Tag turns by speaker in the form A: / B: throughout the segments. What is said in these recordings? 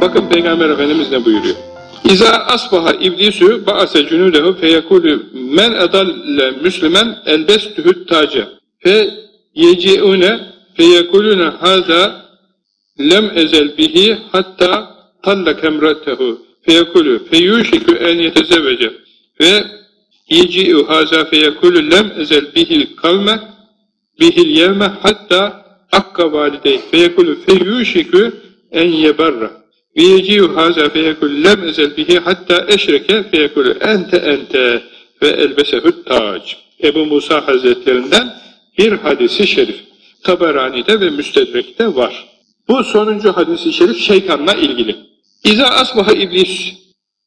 A: Bakın Peygamber Efendimiz ne buyuruyor? İza asbaha iblisu ba'ase cunudehu feyekulu men edalle müslümen elbestühü taca fe yeci'une feyekulune haza lem ezel bihi hatta talla kemratehu. Feyekulu feyuşiku en yetezevvece ve yeci'u haza feyekulu lem ezel bihil kavme bihil yevme hatta akka valideyh. Feyekulu feyuşiku en yeberra Viyeciyu haza feyekul lem ezel hatta eşreke feyekul ente ente ve elbesehut. Ebu Musa Hazretlerinden bir hadisi şerif. Taberani'de ve Müstedrek'te var. Bu sonuncu hadisi şerif şeytanla ilgili. İza asbaha iblis,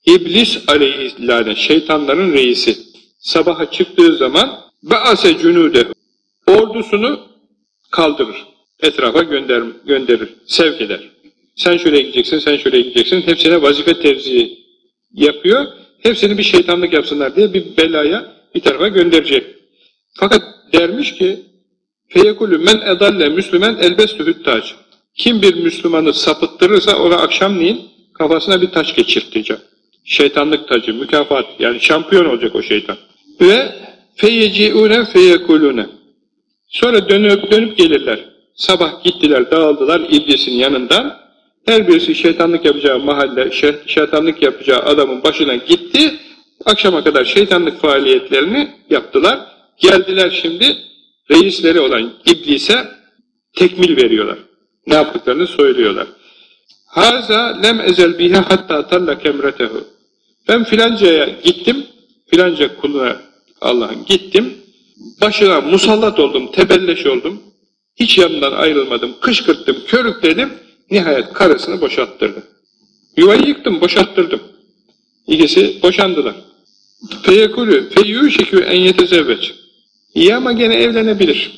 A: iblis aleyhisselam şeytanların reisi. Sabaha çıktığı zaman be'ase cünude ordusunu kaldırır. Etrafa gönder, gönderir, sevk eder. Sen şöyle gideceksin, sen şöyle gideceksin. Hepsine vazife tevziyi yapıyor. Hepsini bir şeytanlık yapsınlar diye bir belaya bir tarafa gönderecek. Fakat dermiş ki feyekulü men edalle müslümen elbestü tac. Kim bir Müslümanı sapıttırırsa ona akşamleyin kafasına bir taç geçirtecek. Şeytanlık tacı, mükafat yani şampiyon olacak o şeytan. Ve feyeciune feyekulune. Sonra dönüp dönüp gelirler. Sabah gittiler, dağıldılar iblisin yanından. Her birisi şeytanlık yapacağı mahalle, şeytanlık yapacağı adamın başına gitti. Akşama kadar şeytanlık faaliyetlerini yaptılar. Geldiler şimdi reisleri olan iblise tekmil veriyorlar. Ne yaptıklarını söylüyorlar. Haza lem ezel bihe hatta talla kemretehu. Ben filancaya gittim, filanca kuluna Allah'ın gittim, başına musallat oldum, tebelleş oldum, hiç yanından ayrılmadım, kışkırttım, körükledim, Nihayet karısını boşalttırdı. Yuvayı yıktım, boşalttırdım. İkisi boşandılar. Feyekulü feyyuşikü en yetezevveç. İyi ama gene evlenebilir.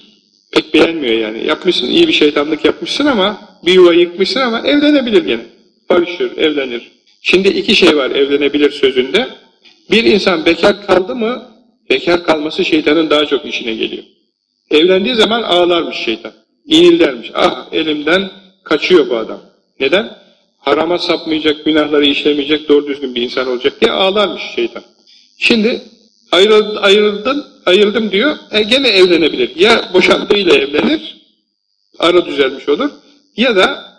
A: Pek beğenmiyor yani. Yapmışsın, iyi bir şeytanlık yapmışsın ama, bir yuva yıkmışsın ama evlenebilir gene. Barışır, evlenir. Şimdi iki şey var evlenebilir sözünde. Bir insan bekar kaldı mı, bekar kalması şeytanın daha çok işine geliyor. Evlendiği zaman ağlarmış şeytan. İnildermiş. Ah elimden kaçıyor bu adam. Neden? Harama sapmayacak, günahları işlemeyecek, doğru düzgün bir insan olacak diye ağlarmış şeytan. Şimdi ayrıldın, ayrıldın ayırdım diyor, e, gene evlenebilir. Ya boşandığıyla evlenir, ara düzelmiş olur. Ya da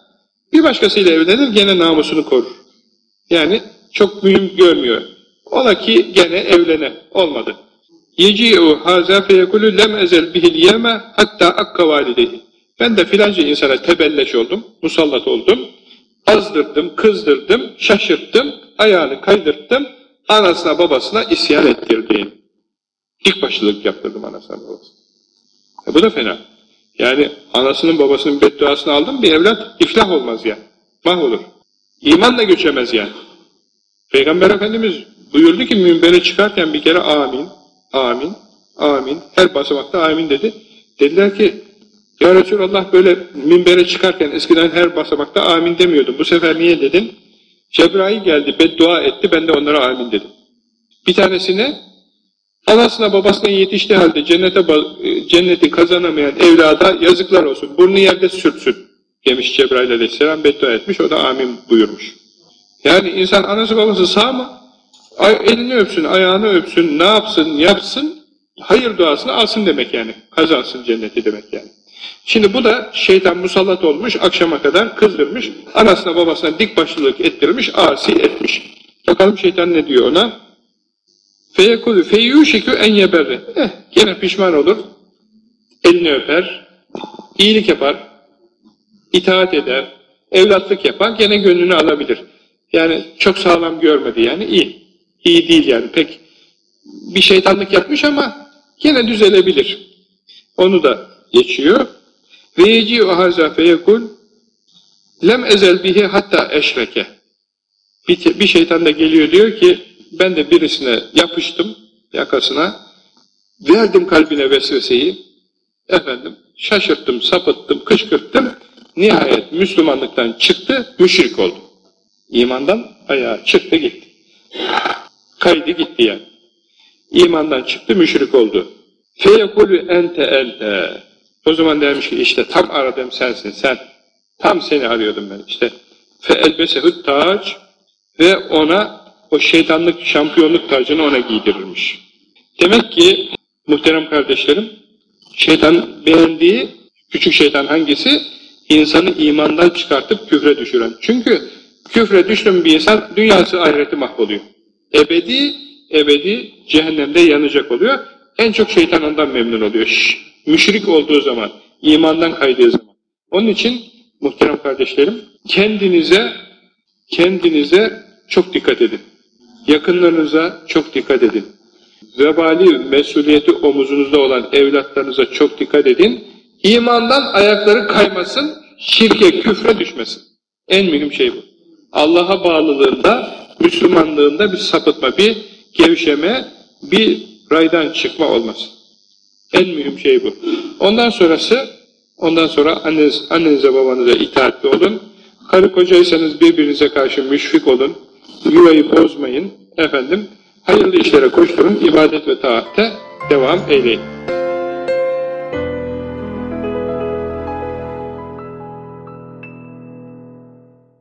A: bir başkasıyla evlenir, gene namusunu korur. Yani çok mühim görmüyor. Ola ki gene evlene. Olmadı. Yeci'u haza feyekulü lem ezel bihil yeme hatta akka valideyi. Ben de filanca insana tebelleş oldum, musallat oldum, azdırdım, kızdırdım, şaşırttım, ayağını kaydırttım, anasına babasına isyan ettirdim. İlk başlılık yaptırdım anasına babasına. E bu da fena. Yani anasının babasının bedduasını aldım bir evlat iflah olmaz yani. Mahvolur. İman da göçemez yani. Peygamber Efendimiz buyurdu ki minbere çıkarken bir kere amin, amin, amin, her basamakta amin dedi. Dediler ki ya Resulallah böyle minbere çıkarken eskiden her basamakta amin demiyordum. Bu sefer niye dedin? Cebrail geldi, beddua etti, ben de onlara amin dedim. Bir tanesine anasına babasına yetiştiği halde cennete, e, cenneti kazanamayan evlada yazıklar olsun. Burnu yerde sürtsün demiş Cebrail aleyhisselam, beddua etmiş, o da amin buyurmuş. Yani insan anası babası sağ mı? Elini öpsün, ayağını öpsün, ne yapsın, yapsın, hayır duasını alsın demek yani. Kazansın cenneti demek yani. Şimdi bu da şeytan musallat olmuş, akşama kadar kızdırmış, anasına babasına dik başlılık ettirmiş, asi etmiş. Bakalım şeytan ne diyor ona? Feyekulü feyyuşikü en yeberre. Eh, gene pişman olur, elini öper, iyilik yapar, itaat eder, evlatlık yapar, gene gönlünü alabilir. Yani çok sağlam görmedi yani, iyi. İyi değil yani, pek bir şeytanlık yapmış ama gene düzelebilir. Onu da geçiyor. Ve yeci o haza feyekul lem ezel bihi hatta eşreke. Bir, bir şeytan da geliyor diyor ki ben de birisine yapıştım yakasına verdim kalbine vesveseyi efendim şaşırttım, sapıttım, kışkırttım nihayet Müslümanlıktan çıktı, müşrik oldu. İmandan ayağa çıktı gitti. Kaydı gitti yani. İmandan çıktı, müşrik oldu. Feyekulü ente ente. O zaman demiş ki işte tam aradığım sensin sen. Tam seni arıyordum ben işte. fe elbesehut tac ve ona o şeytanlık şampiyonluk tacını ona giydirirmiş. Demek ki muhterem kardeşlerim şeytan beğendiği küçük şeytan hangisi? İnsanı imandan çıkartıp küfre düşüren. Çünkü küfre düştüm bir insan dünyası ahireti mahvoluyor. Ebedi, ebedi cehennemde yanacak oluyor. En çok şeytan ondan memnun oluyor. Şş, müşrik olduğu zaman, imandan kaydığı zaman. Onun için muhterem kardeşlerim, kendinize, kendinize çok dikkat edin. Yakınlarınıza çok dikkat edin. Vebali mesuliyeti omuzunuzda olan evlatlarınıza çok dikkat edin. İmandan ayakları kaymasın, şirke, küfre düşmesin. En mühim şey bu. Allah'a bağlılığında, Müslümanlığında bir sapıtma, bir gevşeme, bir raydan çıkma olmasın. En mühim şey bu. Ondan sonrası, ondan sonra anneniz, annenize babanıza itaatli olun. Karı kocaysanız birbirinize karşı müşfik olun. Yuvayı bozmayın. Efendim, hayırlı işlere koşturun, ibadet ve taatte devam eyleyin.